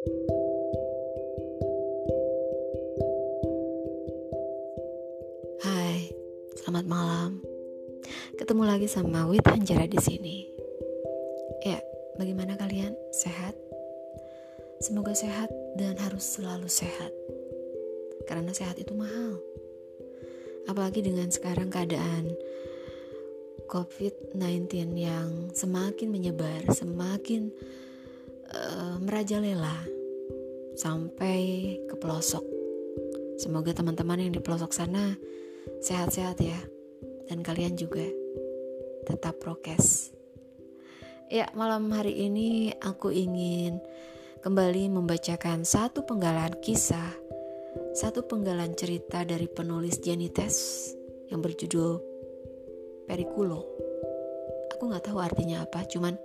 Hai, selamat malam. Ketemu lagi sama Wit Hanjara di sini. Ya, bagaimana kalian? Sehat? Semoga sehat dan harus selalu sehat. Karena sehat itu mahal. Apalagi dengan sekarang keadaan COVID-19 yang semakin menyebar, semakin uh, merajalela sampai ke pelosok. Semoga teman-teman yang di pelosok sana sehat-sehat ya. Dan kalian juga tetap prokes. Ya, malam hari ini aku ingin kembali membacakan satu penggalan kisah, satu penggalan cerita dari penulis Janites yang berjudul Perikulo. Aku nggak tahu artinya apa, cuman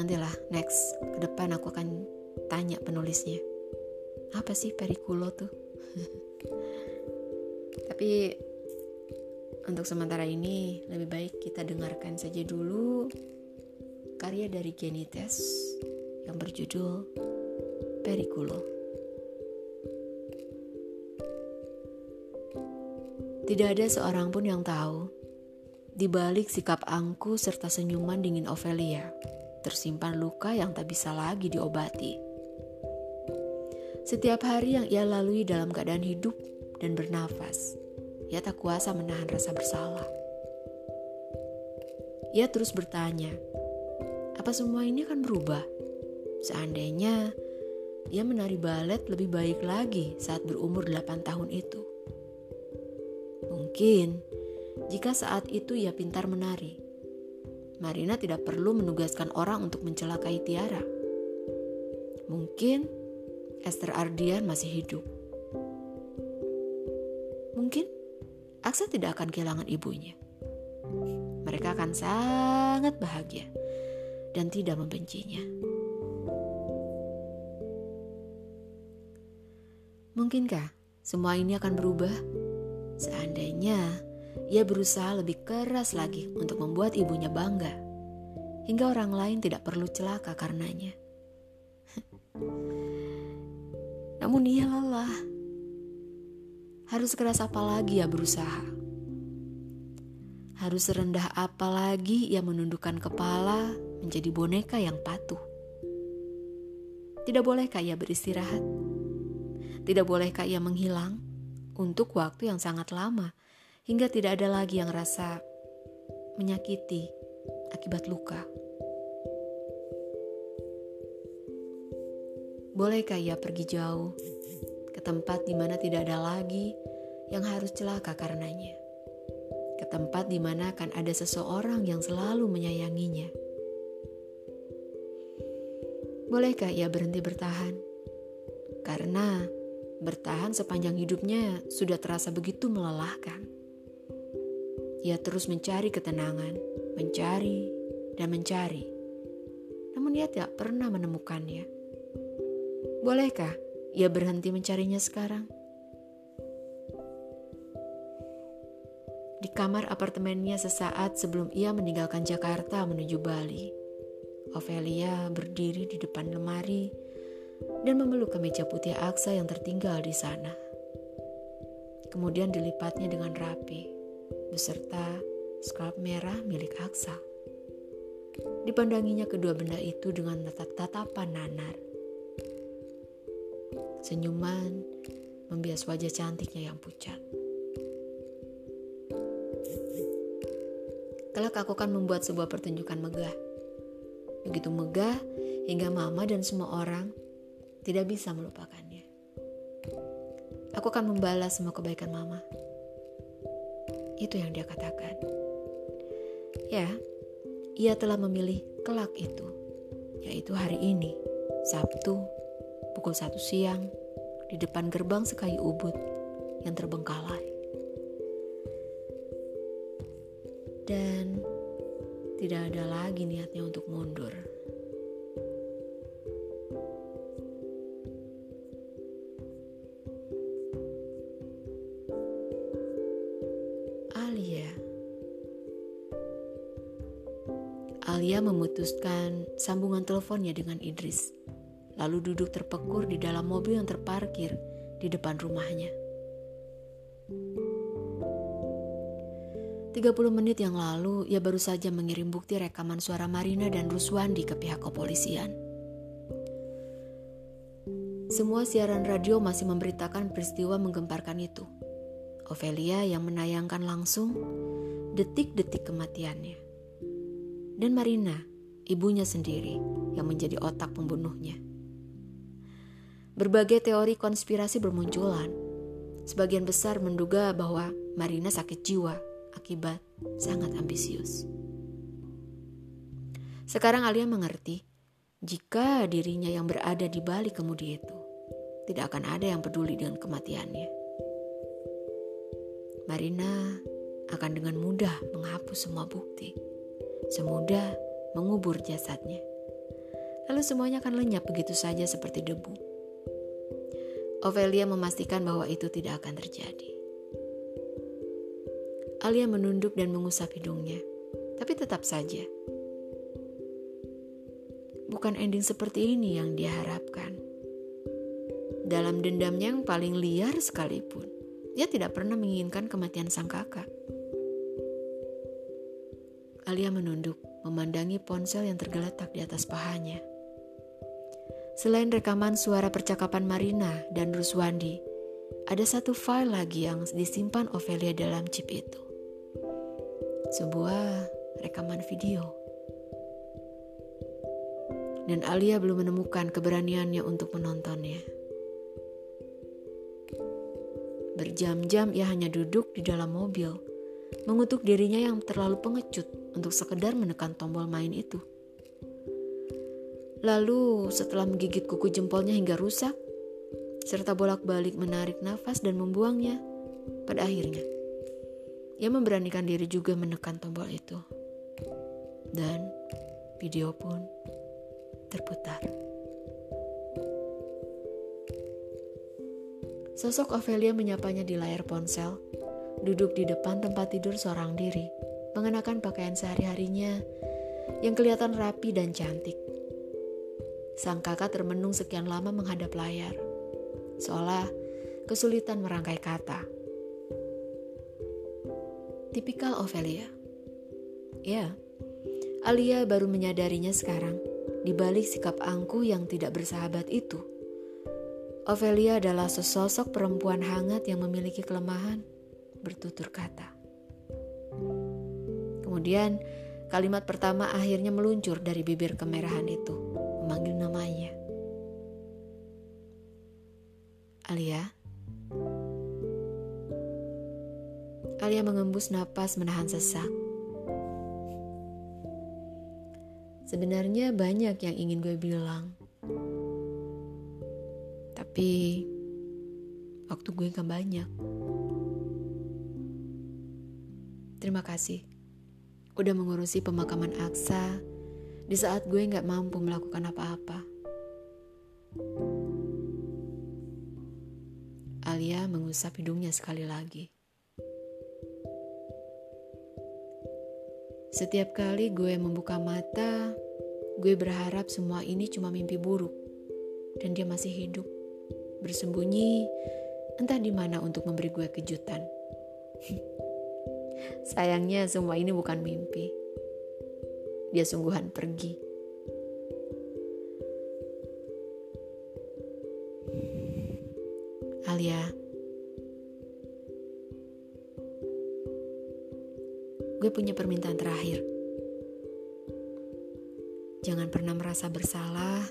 nantilah next ke depan aku akan tanya penulisnya. Apa sih Perikulo tuh? Tapi untuk sementara ini lebih baik kita dengarkan saja dulu karya dari Genites yang berjudul Perikulo. Tidak ada seorang pun yang tahu di balik sikap angku serta senyuman dingin Ophelia, tersimpan luka yang tak bisa lagi diobati. Setiap hari yang ia lalui dalam keadaan hidup dan bernafas, ia tak kuasa menahan rasa bersalah. Ia terus bertanya, apa semua ini akan berubah? Seandainya ia menari balet lebih baik lagi saat berumur 8 tahun itu. Mungkin jika saat itu ia pintar menari. Marina tidak perlu menugaskan orang untuk mencelakai Tiara. Mungkin Esther Ardian masih hidup. Mungkin Aksa tidak akan kehilangan ibunya. Mereka akan sangat bahagia dan tidak membencinya. Mungkinkah semua ini akan berubah seandainya ia berusaha lebih keras lagi untuk membuat ibunya bangga, hingga orang lain tidak perlu celaka karenanya. Namun ia lelah. Harus keras apa lagi ia berusaha? Harus rendah apa lagi ia menundukkan kepala menjadi boneka yang patuh? Tidak bolehkah ia beristirahat? Tidak bolehkah ia menghilang untuk waktu yang sangat lama hingga tidak ada lagi yang rasa menyakiti akibat luka. Bolehkah ia pergi jauh ke tempat di mana tidak ada lagi yang harus celaka karenanya? Ke tempat di mana akan ada seseorang yang selalu menyayanginya. Bolehkah ia berhenti bertahan? Karena bertahan sepanjang hidupnya sudah terasa begitu melelahkan. Ia terus mencari ketenangan, mencari dan mencari. Namun ia tidak pernah menemukannya. Bolehkah ia berhenti mencarinya sekarang? Di kamar apartemennya sesaat sebelum ia meninggalkan Jakarta menuju Bali, Ophelia berdiri di depan lemari dan memeluk kemeja putih aksa yang tertinggal di sana. Kemudian dilipatnya dengan rapi beserta scarf merah milik Aksa. Dipandanginya kedua benda itu dengan tatapan nanar. Senyuman membias wajah cantiknya yang pucat. Kelak aku akan membuat sebuah pertunjukan megah. Begitu megah hingga mama dan semua orang tidak bisa melupakannya. Aku akan membalas semua kebaikan mama. Itu yang dia katakan. Ya, ia telah memilih kelak itu, yaitu hari ini, Sabtu, pukul satu siang, di depan gerbang sekayu ubud yang terbengkalai. Dan tidak ada lagi niatnya untuk mundur. Alia memutuskan sambungan teleponnya dengan Idris. Lalu duduk terpekur di dalam mobil yang terparkir di depan rumahnya. 30 menit yang lalu, ia baru saja mengirim bukti rekaman suara Marina dan Ruswandi ke pihak kepolisian. Semua siaran radio masih memberitakan peristiwa menggemparkan itu. Ophelia yang menayangkan langsung detik-detik kematiannya. Dan Marina, ibunya sendiri, yang menjadi otak pembunuhnya. Berbagai teori konspirasi bermunculan. Sebagian besar menduga bahwa Marina sakit jiwa akibat sangat ambisius. Sekarang Alia mengerti jika dirinya yang berada di balik kemudi itu tidak akan ada yang peduli dengan kematiannya. Marina akan dengan mudah menghapus semua bukti, semudah mengubur jasadnya. Lalu semuanya akan lenyap begitu saja seperti debu. Ophelia memastikan bahwa itu tidak akan terjadi. Alia menunduk dan mengusap hidungnya. Tapi tetap saja. Bukan ending seperti ini yang dia harapkan. Dalam dendamnya yang paling liar sekalipun, dia tidak pernah menginginkan kematian sang kakak. Alia menunduk, memandangi ponsel yang tergeletak di atas pahanya. Selain rekaman suara percakapan Marina dan Ruswandi, ada satu file lagi yang disimpan Ophelia dalam chip itu sebuah rekaman video. Dan Alia belum menemukan keberaniannya untuk menontonnya. Berjam-jam ia hanya duduk di dalam mobil, mengutuk dirinya yang terlalu pengecut untuk sekedar menekan tombol main itu. Lalu setelah menggigit kuku jempolnya hingga rusak, serta bolak-balik menarik nafas dan membuangnya, pada akhirnya ia memberanikan diri juga menekan tombol itu. Dan video pun terputar. Sosok Ophelia menyapanya di layar ponsel, duduk di depan tempat tidur seorang diri, mengenakan pakaian sehari-harinya yang kelihatan rapi dan cantik. Sang kakak termenung sekian lama menghadap layar, seolah kesulitan merangkai kata. Tipikal Ophelia. Ya, Alia baru menyadarinya sekarang, di balik sikap angkuh yang tidak bersahabat itu. Ophelia adalah sesosok perempuan hangat yang memiliki kelemahan bertutur kata. Kemudian, kalimat pertama akhirnya meluncur dari bibir kemerahan itu, memanggil namanya. Alia, Alia mengembus napas menahan sesak. Sebenarnya banyak yang ingin gue bilang. Tapi waktu gue gak banyak. Terima kasih udah mengurusi pemakaman Aksa di saat gue gak mampu melakukan apa-apa. Alia mengusap hidungnya sekali lagi. Setiap kali gue membuka mata, gue berharap semua ini cuma mimpi buruk dan dia masih hidup, bersembunyi entah di mana untuk memberi gue kejutan. Sayangnya semua ini bukan mimpi. Dia sungguhan pergi. Alia, gue punya permintaan terakhir. Jangan pernah merasa bersalah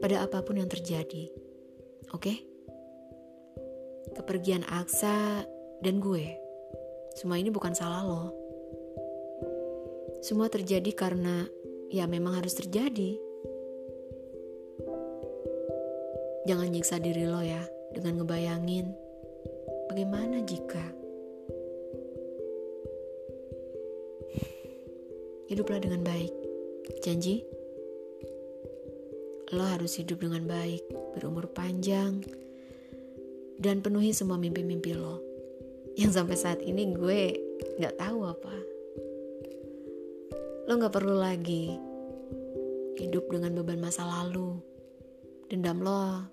pada apa pun yang terjadi. Oke? Okay? Kepergian Aksa dan gue. Semua ini bukan salah lo. Semua terjadi karena ya memang harus terjadi. Jangan nyiksa diri lo ya dengan ngebayangin bagaimana jika Hiduplah dengan baik. Janji? Lo harus hidup dengan baik, berumur panjang, dan penuhi semua mimpi-mimpi lo. Yang sampai saat ini gue gak tahu apa. Lo gak perlu lagi hidup dengan beban masa lalu dendam lo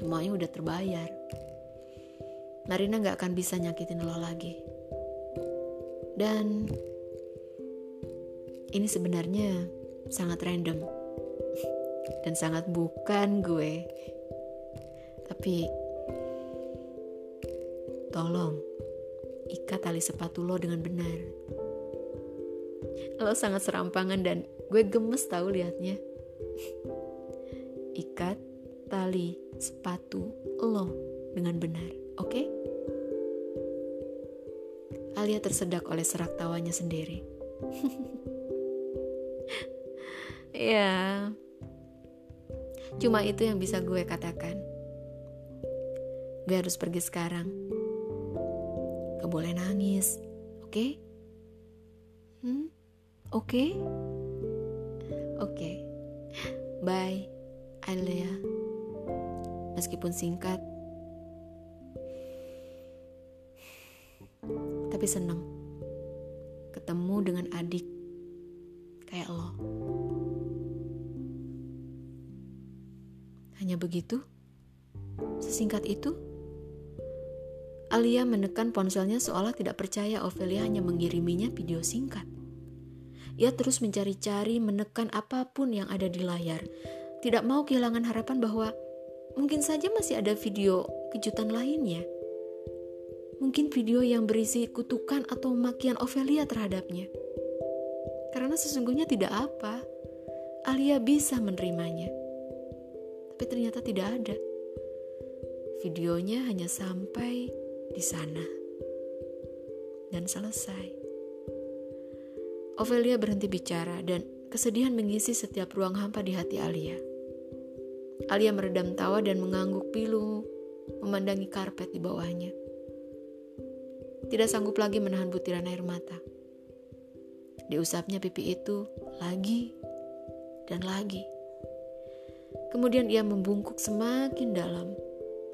semuanya udah terbayar. Marina gak akan bisa nyakitin lo lagi. Dan ini sebenarnya sangat random dan sangat bukan gue. Tapi tolong ikat tali sepatu lo dengan benar. Lo sangat serampangan dan gue gemes tahu liatnya. Ikat tali sepatu lo dengan benar, oke? Okay? Alia tersedak oleh serak tawanya sendiri. ya, cuma itu yang bisa gue katakan. Gue harus pergi sekarang. Gak boleh nangis, oke? Okay? Oke? Okay? Oke. Okay. Bye, Alia. Meskipun singkat, tapi seneng ketemu dengan adik kayak lo. Hanya begitu? Sesingkat itu? Alia menekan ponselnya seolah tidak percaya Ophelia hanya mengiriminya video singkat. Ia terus mencari-cari menekan apa pun yang ada di layar. Tidak mau kehilangan harapan bahwa mungkin saja masih ada video kejutan lainnya. Mungkin video yang berisi kutukan atau makian Ophelia terhadapnya. Karena sesungguhnya tidak apa. Alia bisa menerimanya. Tapi ternyata tidak ada. Videonya hanya sampai di sana. Dan selesai. Ophelia berhenti bicara dan kesedihan mengisi setiap ruang hampa di hati Alia. Alia meredam tawa dan mengangguk pilu, memandangi karpet di bawahnya tidak sanggup lagi menahan butiran air mata. Diusapnya pipi itu lagi dan lagi. Kemudian ia membungkuk semakin dalam,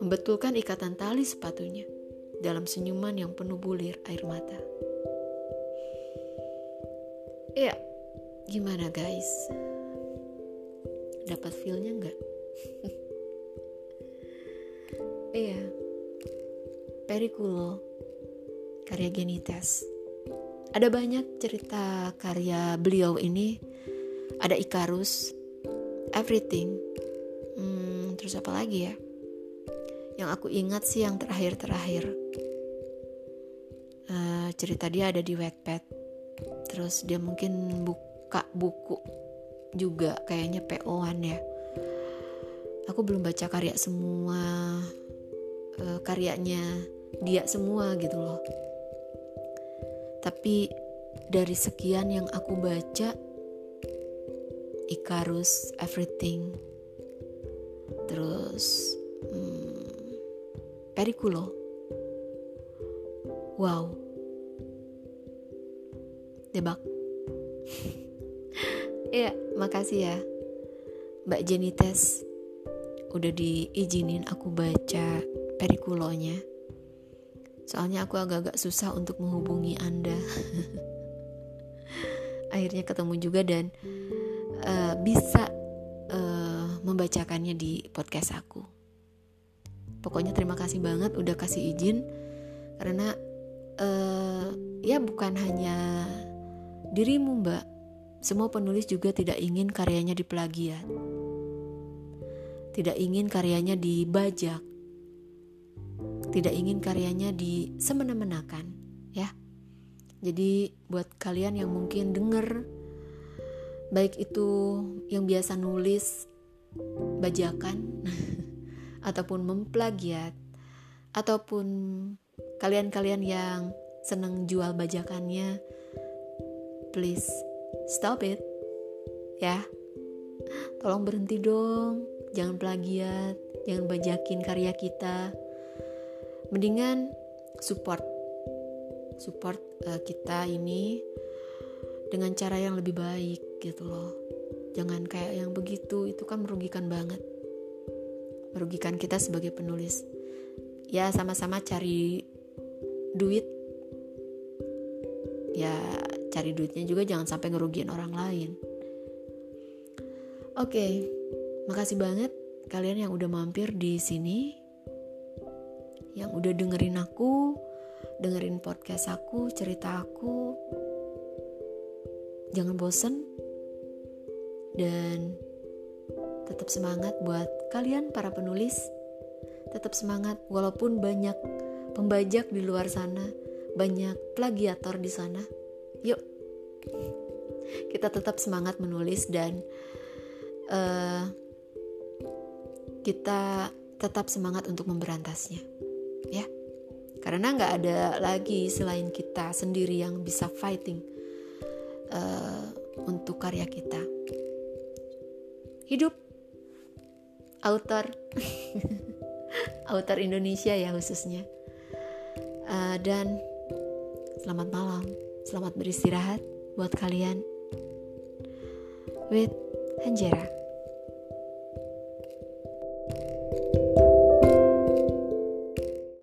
membetulkan ikatan tali sepatunya dalam senyuman yang penuh bulir air mata. Ya, gimana guys? Dapat feelnya nggak? Iya, Perikulo karya Genites. Ada banyak cerita karya beliau ini. Ada Ikarus, Everything. Hmm, terus apa lagi ya? Yang aku ingat sih yang terakhir-terakhir. Uh, cerita dia ada di Wattpad. Terus dia mungkin buka buku juga kayaknya PO-an ya. Aku belum baca karya semua uh, karyanya dia semua gitu loh tapi dari sekian yang aku baca, Icarus, Everything, terus hmm, Periculo. Wow. Debak. ya, makasih ya. Mbak Jenites udah diizinin aku baca Periculonya Soalnya aku agak-agak susah untuk menghubungi Anda. Akhirnya ketemu juga dan uh, bisa uh, membacakannya di podcast aku. Pokoknya terima kasih banget udah kasih izin karena uh, ya bukan hanya dirimu Mbak. Semua penulis juga tidak ingin karyanya diplagiat. Tidak ingin karyanya dibajak tidak ingin karyanya disemena-menakan ya jadi buat kalian yang mungkin denger baik itu yang biasa nulis bajakan ataupun memplagiat ataupun kalian-kalian yang seneng jual bajakannya please. Stop it. Ya. Tolong berhenti dong. Jangan plagiat. Jangan bajakin karya kita. Mendingan support. Support uh, kita ini dengan cara yang lebih baik gitu loh. Jangan kayak yang begitu. Itu kan merugikan banget. Merugikan kita sebagai penulis. Ya sama-sama cari duit. Ya cari duitnya juga jangan sampai ngerugiin orang lain oke okay, makasih banget kalian yang udah mampir di sini, yang udah dengerin aku, dengerin podcast aku, cerita aku. Jangan bosen dan tetap semangat buat kalian para penulis. Tetap semangat walaupun banyak pembajak di luar sana, banyak plagiator di sana. Yuk, kita tetap semangat menulis dan uh, kita tetap semangat untuk memberantasnya, ya. Karena nggak ada lagi selain kita sendiri yang bisa fighting uh, untuk karya kita. Hidup author, author Indonesia ya khususnya. Uh, dan selamat malam, selamat beristirahat buat kalian. With Hanjera.